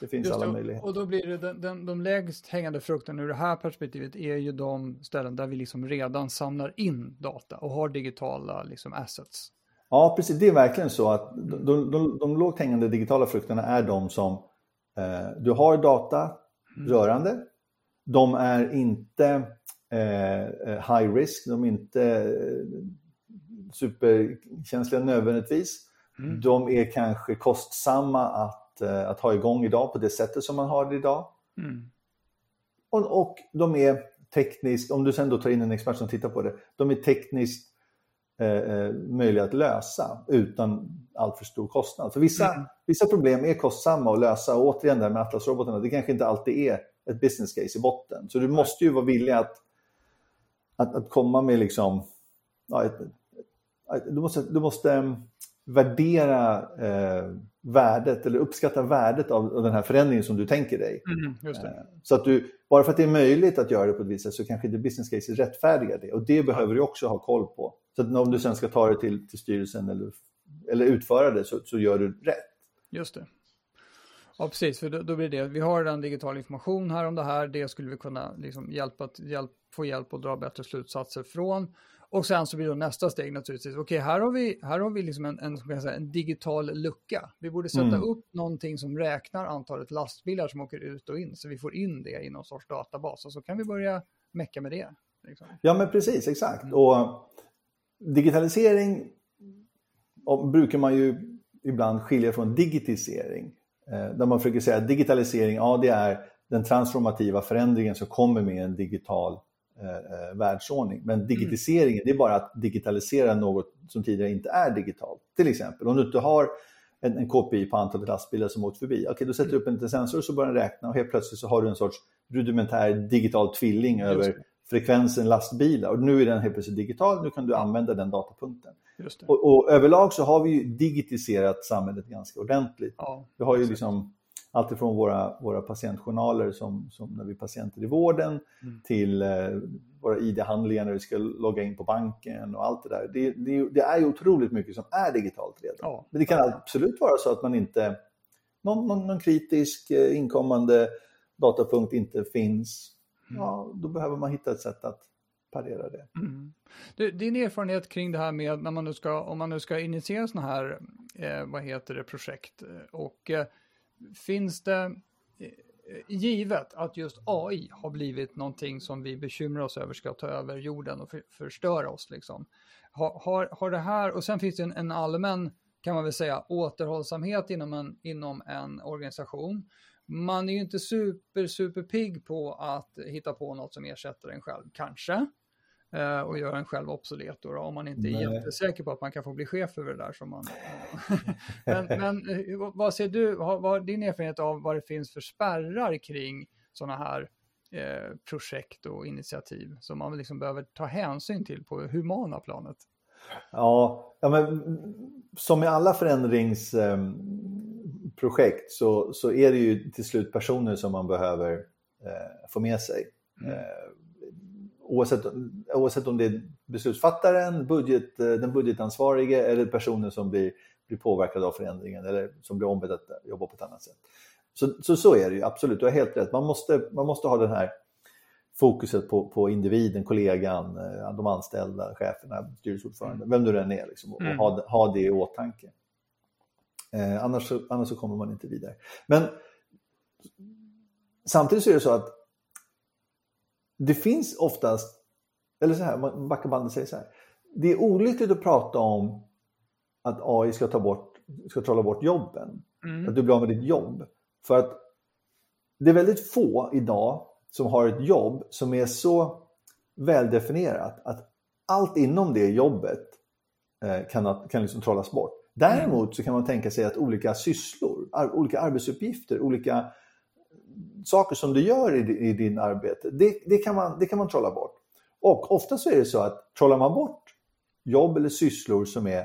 B: Det finns Just alla möjligheter.
A: Och då blir det den, den, de lägst hängande frukterna ur det här perspektivet är ju de ställen där vi liksom redan samlar in data och har digitala liksom assets.
B: Ja, precis. Det är verkligen så att de, de, de lågt hängande digitala frukterna är de som du har data mm. rörande. De är inte eh, eh high risk, de är inte eh, superkänsliga nödvändigtvis. Mm. De är kanske kostsamma att Eh, att, ha igång idag på det sättet som man har det idag. Mm. Och, och de är tekniskt, om du sen då tar in en expert som tittar på det, de är tekniskt eh, eh möjliga att lösa utan alltför stor kostnad. För vissa, mm. vissa problem är kostsamma att lösa och återigen här med Atlas-robotarna, det kanske inte alltid är ett business case i botten. Så du måste ju vara villig att, att, att komma med liksom, ja, ett, ett, du, måste, du måste mm, värdera eh, värdet eller uppskatta värdet av, av, den här förändringen som du tänker dig.
A: Mm, eh,
B: så att du, bara för att det är möjligt att göra det på ett visst sätt så kanske inte business case rättfärdigar det. Och det behöver du också ha koll på. Så om du sen ska ta det till, till styrelsen eller, eller utföra det så, så gör du rätt.
A: Just det. Ja, precis, för då, då, blir det, vi har en digital information här om det här, det skulle vi kunna liksom hjälpa, hjälp, få hjälp att dra bättre slutsatser från. Och sen så blir då nästa steg naturligtvis, okej okay, här har vi, här har vi liksom en, en, säga, en digital lucka. Vi borde sätta mm. upp någonting som räknar antalet lastbilar som åker ut och in, så vi får in det i någon sorts databas och så kan vi börja mecka med det.
B: Liksom. Ja men precis, exakt. Mm. Och digitalisering brukar man ju ibland skilja från digitisering. Eh, där man försöker säga att digitalisering, ja det är den transformativa förändringen som kommer med en digital eh, eh världsordning. Men mm. digitiseringen, det är bara att digitalisera något som tidigare inte är digitalt. Till exempel om du inte har en, en KPI på antalet lastbilar som åkt förbi. Okej, då sätter du upp en sensor så börjar den räkna och helt plötsligt så har du en sorts rudimentär digital tvilling över frekvensen lastbilar. Och nu är den helt plötsligt digital, nu kan du använda den datapunkten. Och, och, överlag så har vi ju digitiserat samhället ganska ordentligt. Ja, vi har ju liksom alltifrån våra, våra patientjournaler som, som när vi är patienter i vården mm. till eh, våra ID-handlingar när vi ska logga in på banken och allt det där. Det, det, det är ju otroligt mycket som är digitalt redan. Ja. Men det kan absolut vara så att man inte, någon, någon, någon kritisk eh, inkommande datapunkt inte finns. Mm. Ja, då behöver man hitta ett sätt att parera det. Mm.
A: Du, din erfarenhet kring det här med när man nu ska, om man nu ska initiera sådana här, eh, vad heter det, projekt eh, och eh, finns det eh, givet att just AI har blivit någonting som vi bekymrar oss över ska ta över jorden och för, förstöra oss liksom. Har, har, har det här, och sen finns det en, en allmän, kan man väl säga, återhållsamhet inom en, inom en organisation man är ju inte super, super pigg på att hitta på något som ersätter en själv, kanske. Eh, och gör en själv obsolet då, då, om man inte är Nej. jättesäker på att man kan få bli chef över det där. Som man, men, men eh, vad ser du, vad, vad din erfarenhet av vad det finns för spärrar kring sådana här eh, projekt och initiativ som man liksom behöver ta hänsyn till på humana planet?
B: Ja, ja men, som i alla förändrings eh, projekt så, så är det ju till slut personer som man behöver eh, få med sig. Mm. Eh, oavsett, oavsett om det är beslutsfattaren, budget, eh, den budgetansvarige eller personer som blir, blir påverkade av förändringen eller som blir ombedd att jobba på ett annat sätt. Så, så, så är det ju absolut, du har helt rätt. Man måste, man måste ha den här fokuset på, på individen, kollegan, eh, de anställda, cheferna, styrelseordförande, mm. vem du än är, liksom, och mm. ha, ha det i åtanke. Eh, annars, så, annars så kommer man inte vidare. Men samtidigt så är det så att det finns oftast, eller så här, man backar bandet säger så här. Det är olyckligt att prata om att AI ska ta bort, ska trolla bort jobben. Mm. Att du blir av med ditt jobb. För att det är väldigt få idag som har ett jobb som är så väldefinierat att allt inom det jobbet eh, kan, kan liksom trollas bort. Däremot så kan man tänka sig att olika sysslor, olika arbetsuppgifter, olika saker som du gör i, i din arbete, det, det, kan man, det kan man trolla bort. Och ofta så är det så att trollar man bort jobb eller sysslor som är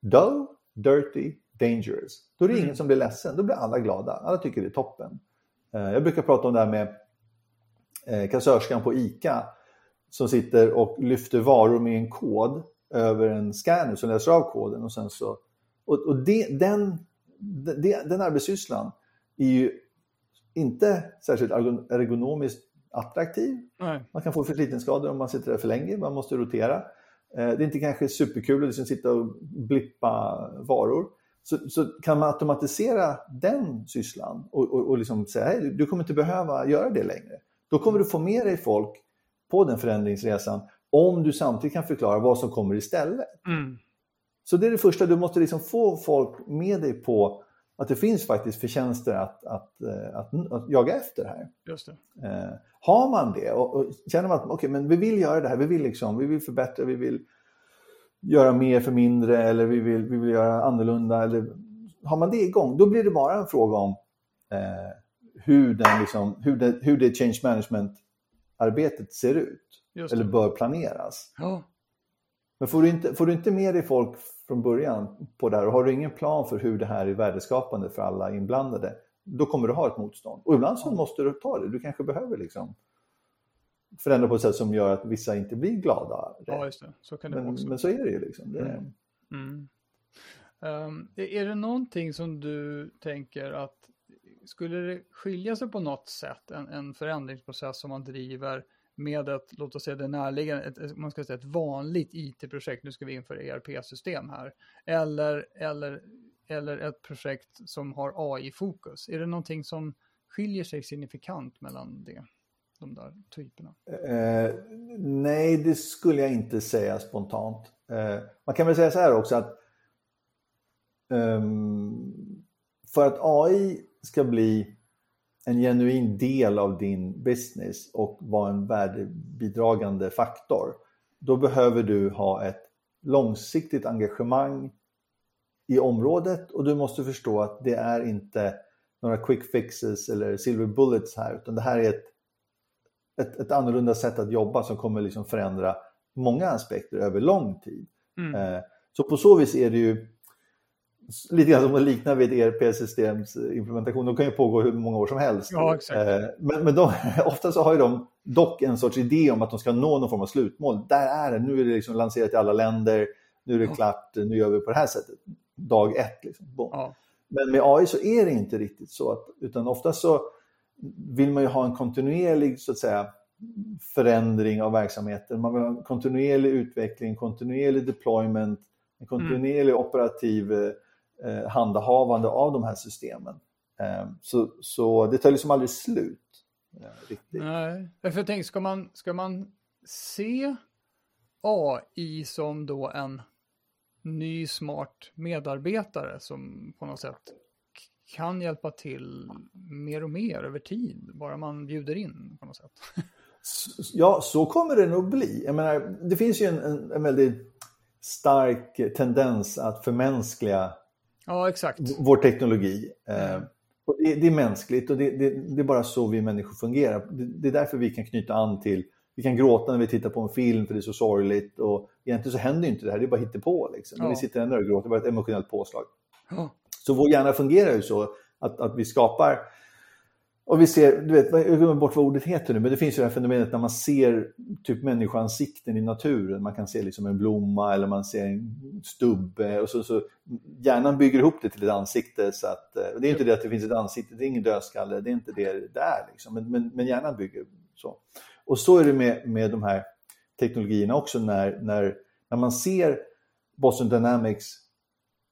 B: dull, dirty, dangerous, då är det ingen mm. som blir ledsen. Då blir alla glada. Alla tycker det är toppen. Eh, jag brukar prata om det här med eh, kassörskan på ICA som sitter och lyfter varor med en kod över en scanner som läser av koden och sen så och, och det, den, det, den arbetssysslan är ju inte särskilt ergonomiskt attraktiv. Nej. Man kan få förslitningsskador om man sitter där för länge, man måste rotera. Eh, det är inte kanske superkul att liksom sitta och blippa varor. Så, så, kan man automatisera den sysslan och, och, och liksom säga hej, du kommer inte behöva göra det längre. Då kommer du få med dig folk på den förändringsresan om du samtidigt kan förklara vad som kommer istället. Mm. Så det är det första, du måste liksom få folk med dig på att det finns faktiskt förtjänster att, att, eh, att, att jaga efter här.
A: Just
B: det. Eh, har man det och, och känner man att okay, men vi vill göra det här, vi vill, liksom, vi vill förbättra, vi vill göra mer för mindre eller vi vill, vi vill göra annorlunda. Eller, har man det igång, då blir det bara en fråga om eh, hur, den liksom, hur, det, hur det change management-arbetet ser ut. Eller bör planeras.
A: Ja.
B: Men får du, inte, får du inte med dig folk från början på det här och har du ingen plan för hur det här är värdeskapande för alla inblandade, då kommer du ha ett motstånd. Och ibland så måste du ta det. Du kanske behöver liksom förändra på ett sätt som gör att vissa inte blir glada.
A: Ja, just det. Så kan det
B: men,
A: också.
B: men så är det ju. Liksom. Det är...
A: Mm. Um, är det någonting som du tänker att skulle det skilja sig på något sätt, en, en förändringsprocess som man driver med ett, låt oss säga det närliggande, ett, man ska säga ett vanligt IT-projekt, nu ska vi införa ERP-system här, eller, eller, eller ett projekt som har AI-fokus? Är det någonting som skiljer sig signifikant mellan det, de där typerna?
B: Eh, nej, det skulle jag inte säga spontant. Eh, man kan väl säga så här också att um, för att AI ska bli en genuin del av din business och vara en värdebidragande faktor, då behöver du ha ett långsiktigt engagemang i området och du måste förstå att det är inte några quick fixes eller silver bullets här, utan det här är ett, ett, ett annorlunda sätt att jobba som kommer liksom förändra många aspekter över lång tid. Mm. Eh, så på så vis är det ju lite grann som att likna vid ERP-systems implementation. De kan ju pågå hur många år som helst.
A: Ja.
B: Eh, men, men de, ofta så har ju de dock en sorts idé om att de ska nå någon form av slutmål. Där är det, nu är det liksom lanserat i alla länder, nu är det klart, nu gör vi på det här sättet. Dag ett. Liksom. Ja. Men med AI så är det inte riktigt så. Att, utan ofta så vill man ju ha en kontinuerlig så att säga, förändring av verksamheten. Man vill ha en kontinuerlig utveckling, kontinuerlig deployment, en kontinuerlig mm. operativ eh, handhavande av de här systemen. Eh, så, så det tar liksom aldrig slut.
A: Eh, riktigt. Nej, för jag tänker, ska man, ska man se AI som då en ny smart medarbetare som på något sätt kan hjälpa till mer och mer över tid, bara man bjuder in på något sätt.
B: Ja, så kommer det nog bli. Jag menar, det finns ju en, en, en väldigt stark tendens att förmänskliga
A: Ja, exakt.
B: Vår teknologi. Mm. Det, det, är mänskligt och det, det, det, är bara så vi människor fungerar. Det, är därför vi kan knyta an till, vi kan gråta när vi tittar på en film för det är så sorgligt och egentligen så händer inte det här, det är bara hittepå. Liksom. Ja. vi sitter ändå och gråter, det är bara ett emotionellt påslag. Ja. Så vår hjärna fungerar ju så att, att vi skapar och vi ser, du vet, jag glömmer bort vad ordet heter nu, men det finns ju det här fenomenet när man ser typ människoansikten i naturen. Man kan se liksom en blomma eller man ser en stubbe och så, så hjärnan bygger ihop det till ett ansikte. Så att, eh, det är inte det att det finns ett ansikte, det är ingen dödskalle, det är inte det det är. Liksom. Men, men, men hjärnan bygger så. Och så är det med, med de här teknologierna också när, när, när man ser Boston Dynamics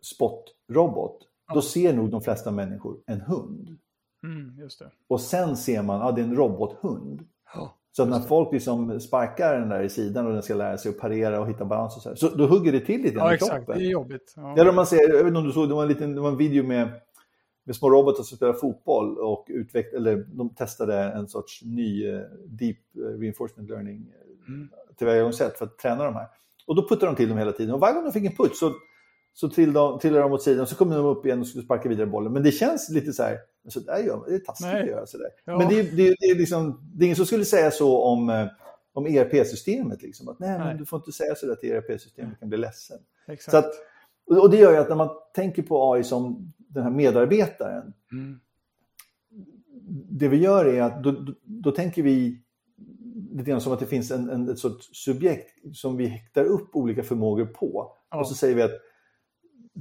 B: spot-robot, då ser nog de flesta människor en hund.
A: Mm,
B: och sen ser man att ah, det är en robothund. Oh, så när folk liksom sparkar den där i sidan och den ska lära sig att parera och hitta balans och så, här, så då hugger det till lite
A: ja, i exakt. kroppen. Det är jobbigt.
B: Ja. Eller man ser, jag vet inte om du såg, det var en, liten, det var en video med, med små robotar som spelar fotboll och utveck, eller de testade en sorts ny uh, deep uh, reinforcement learning uh, mm. tillvägagångssätt för att träna de här. Och då puttade de till dem hela tiden och varje gång de fick en putt så så trillade de åt sidan och så kom de upp igen och skulle sparka vidare bollen. Men det känns lite så här, så där gör man, det är taskigt Nej. att göra sådär. Ja. Men det, det, det, är liksom, det är ingen som skulle säga så om, eh, om ERP-systemet. Liksom, att Nej, Men du får inte säga sådär till ERP-systemet, du kan bli ledsen.
A: Exakt.
B: Så att, och det gör ju att när man tänker på AI som den här medarbetaren, mm. det vi gör är att då, då, då tänker vi lite grann som att det finns en, en, ett sorts subjekt som vi häktar upp olika förmågor på. Ja. Och så säger vi att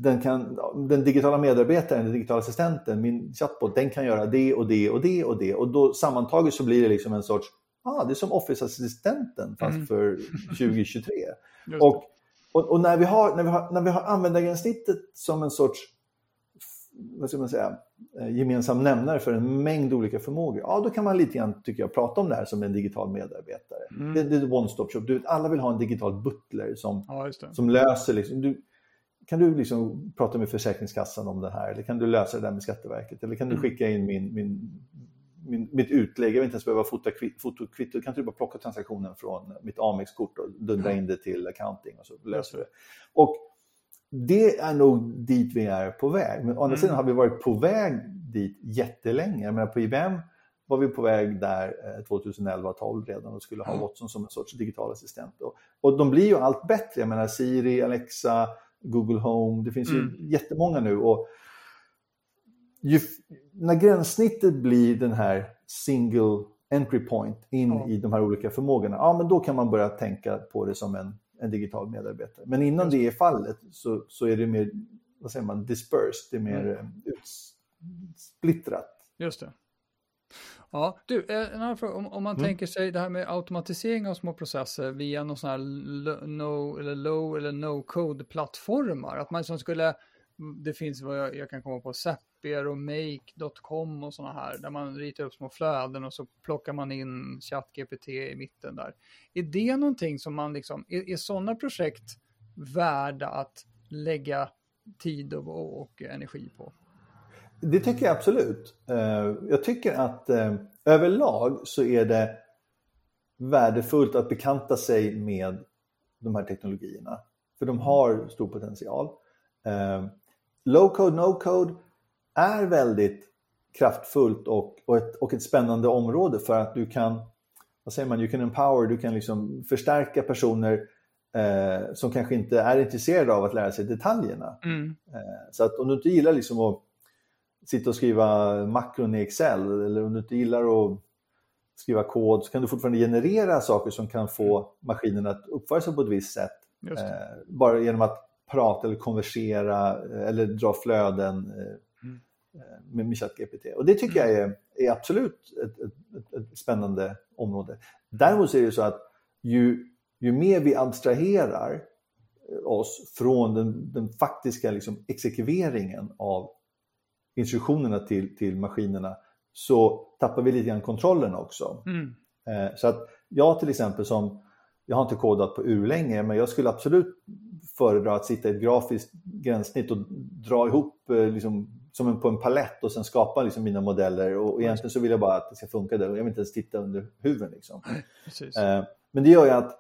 B: den, kan, den digitala medarbetaren, den digitala assistenten, min chatbot, den kan göra det och det och det och det. Och då sammantaget så blir det liksom en sorts, ah, det är som Office-assistenten fast mm. för 2023. och, och, och, när, vi har, när, vi har, när vi har användargränssnittet som en sorts vad ska man säga, eh, gemensam nämnare för en mängd olika förmågor, ja då kan man lite grann, tycker jag, prata om det här som en digital medarbetare. Mm. Det, det är one-stop shop. Du, alla vill ha en digital butler som,
A: ja,
B: som löser, liksom, du, kan du liksom prata med Försäkringskassan om det här? Eller kan du lösa det där med Skatteverket? Eller kan du mm. skicka in min, min, min, mitt utlägg? Jag vill inte ens behöva fota fotokvitto. Kan du bara plocka transaktionen från mitt Amex-kort och dundra in det till accounting och så löser du det. Och det är nog dit vi är på väg. Men å andra
A: Mm.
B: sidan har vi varit på väg dit jättelänge. Men på IBM var vi på väg där 2011-12 redan och skulle ha. Watson som en sorts digital assistent. Och, och de blir ju allt bättre. Jag menar Siri, Alexa, Google Home. Det finns ju
A: Mm.
B: jättemånga nu. Och ju, när gränssnittet blir den här single entry point in
A: Ja.
B: i de här olika förmågorna, ja men då kan man börja tänka på det som en, en digital medarbetare. Men innan
A: Just
B: det är fallet så, så är det mer, vad säger man, dispersed, det är mer
A: Mm.
B: mm. utsplittrat.
A: Just det. Ja, du, eh, en annan fråga. Om, om man
B: Mm.
A: tänker sig det här med automatisering av små processer via någon sån här no, eller low eller no code plattformar. Att man som skulle, det finns vad jag, jag kan komma på, Zapier och Make.com och sådana här, där man ritar upp små flöden och så plockar man in ChatGPT i mitten där. Är det någonting som man liksom, är, är sådana projekt värda att lägga tid och, och energi på?
B: Det tycker jag absolut. Eh, Jag tycker att eh, överlag så är det värdefullt att bekanta sig med de här teknologierna. För de har stor potential. Eh, Low code, no code är väldigt kraftfullt och, och, ett, och ett spännande område för att du kan, vad säger man, you can empower, du kan liksom förstärka personer eh, som kanske inte är intresserade av att lära sig detaljerna.
A: Mm.
B: Eh, Så att om du inte gillar liksom att sitta och skriva makron i Excel eller om du inte gillar att skriva kod så kan du fortfarande generera saker som kan få maskinen att uppföra sig på ett visst sätt. Eh, bara genom att prata eller konversera eh, eller dra flöden eh,
A: Mm.
B: eh, med, med ChatGPT. Och det tycker jag är, är absolut ett, ett, ett, spännande område. Däremot så är det så att ju, ju mer vi abstraherar oss från den, den faktiska liksom exekveringen av instruktionerna till, till maskinerna så tappar vi lite grann kontrollen också.
A: Mm.
B: Eh, Så att jag till exempel som, jag har inte kodat på urlänge, men jag skulle absolut föredra att sitta i ett grafiskt gränssnitt och dra ihop eh, liksom, som en, på en palett och sen skapa liksom, mina modeller. Och, och egentligen så vill jag bara att det ska funka där. Jag vill inte ens titta under huven. Liksom. Eh, Men det gör ju att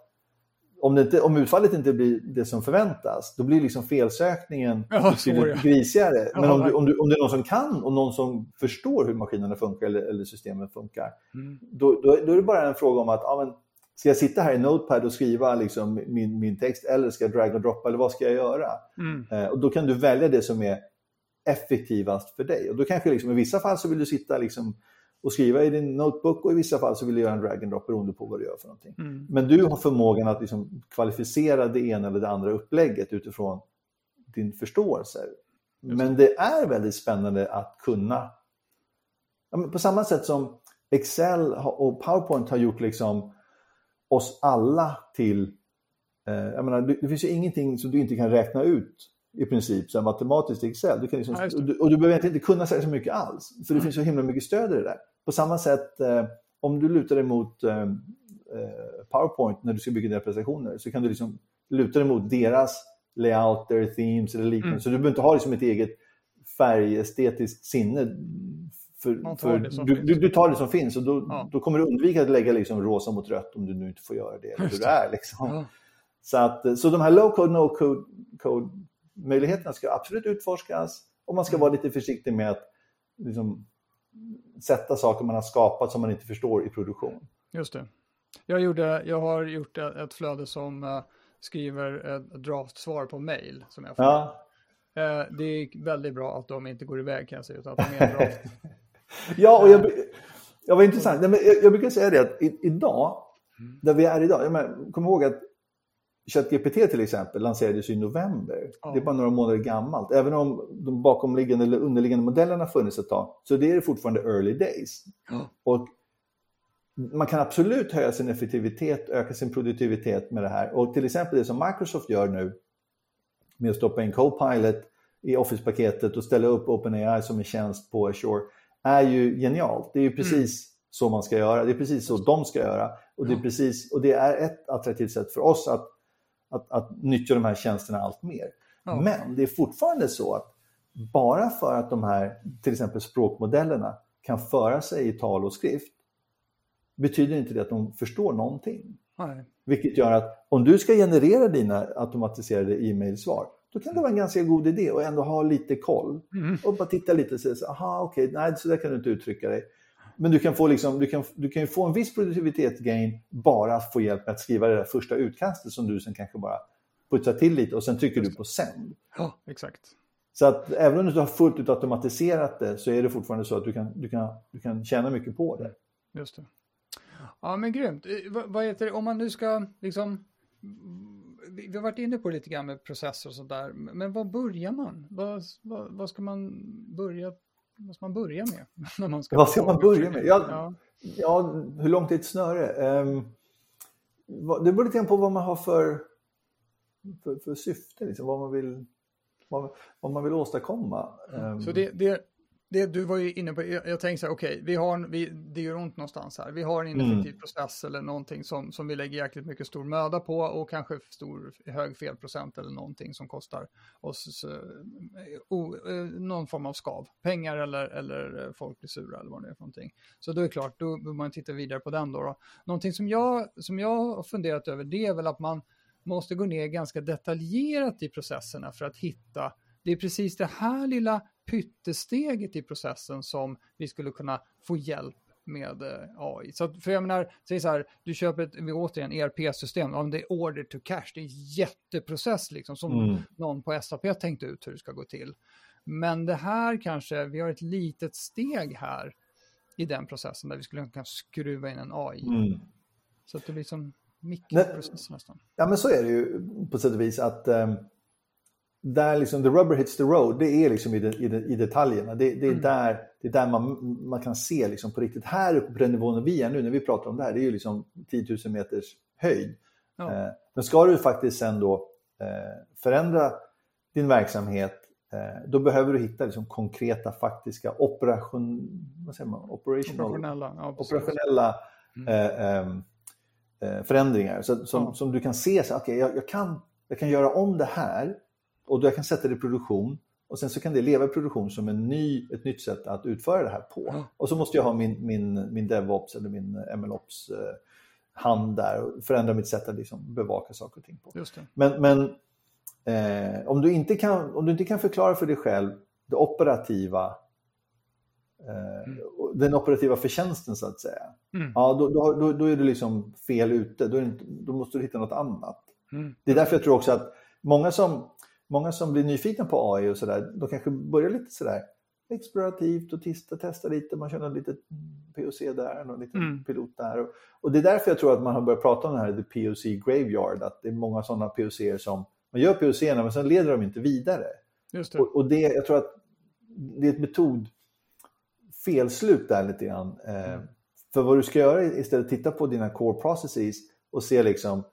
B: om, inte, om utfallet inte blir det som förväntas, då blir liksom felsökningen
A: Ja,
B: betydligt grisigare. Men om, du, om, du, om det är någon som kan och någon som förstår hur maskinerna funkar eller, eller systemen funkar,
A: Mm.
B: då, då, då är det bara en fråga om att ja, men, ska jag sitta här i Notepad och skriva liksom min, min text eller ska jag drag och droppa eller vad ska jag göra?
A: Mm.
B: Eh, och då kan du välja det som är effektivast för dig. Och då kanske liksom, i vissa fall så vill du sitta liksom och skriva i din notebook och i vissa fall så vill du göra en drag and drop beroende på vad du gör för någonting.
A: Mm.
B: Men du har förmågan att liksom kvalificera det ena eller det andra upplägget utifrån din förståelse. Men det är väldigt spännande att kunna, på samma sätt som Excel och PowerPoint har gjort liksom oss alla till, eh, jag menar, det, finns ju ingenting som du inte kan räkna ut i princip så här, matematiskt i Excel. Du kan liksom,
A: Ja, just
B: och, du, och du behöver inte kunna så mycket alls, för det finns så himla mycket stöd i det där. På samma sätt, eh, om du lutar dig mot eh, eh, PowerPoint när du ska bygga dina presentationer så kan du liksom luta dig mot deras layout, their themes eller liknande.
A: Mm.
B: Så du behöver inte ha liksom ett eget färgestetiskt sinne. För, för du, du, du tar det som finns och då,
A: Ja.
B: då kommer du undvika att lägga liksom rosa mot rött om du nu inte får göra det. Eller hur det är, liksom.
A: Ja.
B: så, att, så de här low code, no code, code möjligheterna ska absolut utforskas och man ska
A: Mm.
B: vara lite försiktig med att liksom, sätta saker man har skapat som man inte förstår i produktion.
A: Just det. Jag, gjorde, jag har gjort ett, flöde som eh, skriver ett draftsvar på mail som jag får.
B: Ja,
A: Eh, det är väldigt bra att de inte går iväg kan jag säga, utan att de är draft.
B: ja och jag, jag var intressant. Men jag, jag brukar säga det att idag,
A: Mm.
B: där vi är idag, jag menar, kom ihåg att ChatGPT till exempel lanserades i november.
A: Ja.
B: Det är bara några månader gammalt. Även om de bakomliggande eller underliggande modellerna funnits ett tag, så det är fortfarande early days.
A: Ja.
B: Och man kan absolut höja sin effektivitet, öka sin produktivitet med det här. Och till exempel det som Microsoft gör nu med att stoppa in Copilot i Office-paketet och ställa upp OpenAI som en tjänst på Azure är ju genialt. Det är ju precis så man ska göra. Det är precis så de ska göra. Och det är, precis, och det är ett attraktivt sätt för oss att, att, att nyttja de här tjänsterna allt mer.
A: Ja.
B: Men det är fortfarande så att bara för att de här till exempel språkmodellerna kan föra sig i tal och skrift betyder inte det att de förstår någonting.
A: Nej.
B: Vilket gör att om du ska generera dina automatiserade e-mailsvar, då kan det vara en ganska god idé att ändå ha lite koll. Mm. Och bara titta lite och säga så aha okej, okay, nej så där kan du inte uttrycka dig. Men du kan, få liksom, du, kan, du kan få en viss produktivitetsgain bara att få hjälp med att skriva det där första utkastet som du sen kanske bara putsar till lite och sen trycker du på sänd.
A: Ja, exakt.
B: Så att även om du inte har fullt ut automatiserat det så är det fortfarande så att du kan, du kan, du kan tjäna mycket på det.
A: Just det. Ja men grymt. Eh, vad, vad heter det, om man nu ska liksom vi har varit inne på lite grann med processer och sådär, men var börjar man? Vad, vad, vad, ska man börja vad ska man börja med?
B: När man ska vad ska man börja med? Ja, ja. ja, hur långt är ett snöre? Um, det beror lite grann på vad man har för, för, för syfte, liksom, vad, man vill, vad, vad man vill åstadkomma.
A: Um, så det, det, det du var ju inne på, jag, jag tänkte så här, okej, okay, vi det gör ont någonstans här. Vi har en mm. ineffektiv mm. process eller någonting som, som vi lägger jäkligt mycket stor möda på och kanske stor, hög felprocent eller någonting som kostar oss uh, o, uh, någon form av skav. Pengar eller, eller folk blir sura eller vad det är för någonting. Så då är det klart, då behöver man titta vidare på den då. då. Någonting som jag, som jag har funderat över, det är väl att man måste gå ner ganska detaljerat i processerna för att hitta det är precis det här lilla pyttesteget i processen som vi skulle kunna få hjälp med eh, AI. Så för jag menar, säg så här, du köper ett, återigen, ERP-system, om det är order to cash, det är en jätteprocess liksom, som mm. någon på SAP tänkt ut hur det ska gå till. Men det här kanske, vi har ett litet steg här i den processen där vi skulle kunna skruva in en AI. Mm. Så att det blir som mikroprocess nästan.
B: Ja men så är det ju på sätt och vis att um där liksom the rubber hits the road, det är liksom i, de, i, de, i detaljerna. Det, det, är mm. där, det är där man, man kan se liksom på riktigt. Här uppe på den nivån vi är nu när vi pratar om det här, det är ju liksom 10 000 meters höjd. Ja. Eh, men ska du faktiskt sen då eh, förändra din verksamhet, eh, då behöver du hitta liksom konkreta, faktiska, operation, vad säger man?
A: operationella, ja,
B: operationella mm. Eh, ehm, eh, förändringar. Så, som, ja. som du kan se, så, okay, jag, jag, kan, jag kan göra om det här och jag kan sätta det i produktion och sen så kan det leva i produktion som en ny, ett nytt sätt att utföra det här på. Mm. Och så måste jag ha min, min, min DevOps eller min MLOps eh, hand där och förändra mitt sätt att liksom bevaka saker och ting på. Men, men eh, om, du inte kan, om du inte kan förklara för dig själv det operativa eh, mm. den operativa förtjänsten så att säga. Mm. Ja, då, då, då, är du liksom fel ute. Då, inte, då måste du hitta något annat. Mm. Det är därför jag tror också att många som många som blir nyfikna på AI och sådär, de kanske börjar lite sådär explorativt och testa, testa lite, man kör någon liten POC där, någon liten mm. pilot där. Och, och, det är därför jag tror att man har börjat prata om det här the POC graveyard, att det är många sådana POC som, man gör POC men sen leder de inte vidare.
A: Just det.
B: Och, och, det, jag tror att det är ett metod felslut där lite grann. Eh, mm. För vad du ska göra är istället titta på dina core processes och se liksom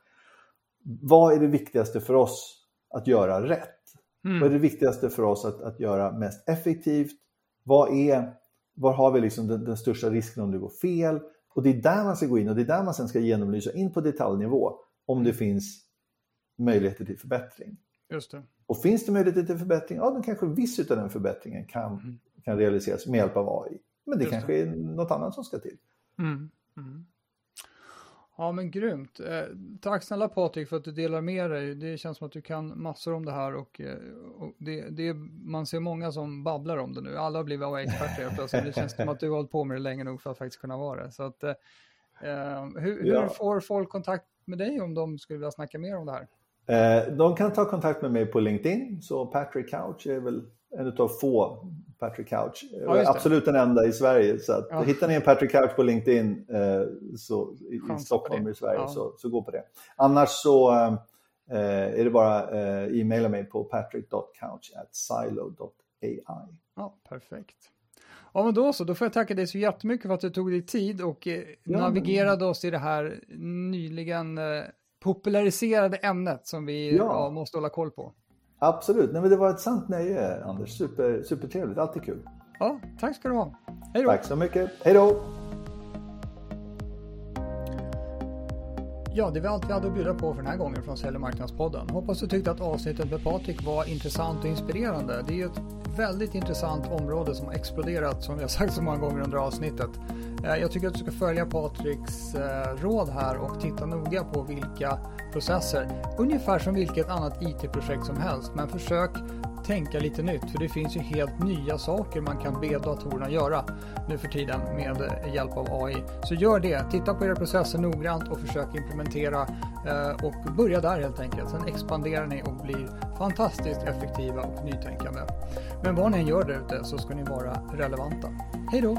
B: vad är det viktigaste för oss att göra rätt? Mm. Vad är det viktigaste för oss att, att göra mest effektivt? Vad är, var har vi liksom den, den, största risken om det går fel? Och det är där man ska gå in och det är där man sen ska genomlysa in på detaljnivå om det finns möjligheter till förbättring.
A: Just det.
B: Och finns det möjligheter till förbättring, ja då kanske viss av den förbättringen kan, mm. kan realiseras med hjälp av AI. Men det Just kanske det. är något annat som ska till.
A: Mm. Ja men grymt. Eh, tack snälla Patrik för att du delar med dig. Det känns som att du kan massor om det här och, eh, och det, det, man ser många som babblar om det nu. Alla har blivit AI-experter plötsligt. Det känns som att du har hållit på med det länge nog för att faktiskt kunna vara det. Så att, eh, eh hur, hur ja. får folk kontakt med dig om de skulle vilja snacka mer om det här?
B: Eh, de kan ta kontakt med mig på LinkedIn, så Patrick Couch är väl en av få Patrick Couch. Ja, Absolut den enda i Sverige. Så att, ja. Hittar ni en Patrick Couch på LinkedIn eh, så, i, i Stockholm i Sverige ja. så, så gå på det. Annars så eh, är det bara eh, e-maila mig på patrick.couch.silo.ai.
A: Ja, perfekt. Ja, men då så. Då får jag tacka dig så jättemycket för att du tog dig tid och eh, navigerade oss i det här nyligen populariserade ämnet som vi ja. måste hålla koll på.
B: Absolut, Nej, men det var ett sant nöje Anders. Super, supertrevligt, alltid kul.
A: Ja, tack ska du ha. Hej då.
B: Tack så mycket. Hej då.
A: Ja, det var allt vi hade att bjuda på för den här gången från Sälj och marknadspodden. Hoppas du tyckte att avsnittet med Patrik var intressant och inspirerande. Det är ju ett väldigt intressant område som har exploderat som vi har sagt så många gånger under avsnittet. Eh, jag tycker att du ska följa Patriks eh, råd här och titta noga på vilka processer, ungefär som vilket annat IT-projekt som helst, men försök tänka lite nytt för det finns ju helt nya saker man kan be datorerna göra nu för tiden med hjälp av AI. Så gör det, titta på era processer noggrant och försök implementera eh, och börja där helt enkelt. Sen expanderar ni och blir fantastiskt effektiva och nytänkande. Men vad ni än gör där ute så ska ni vara relevanta. Hej då!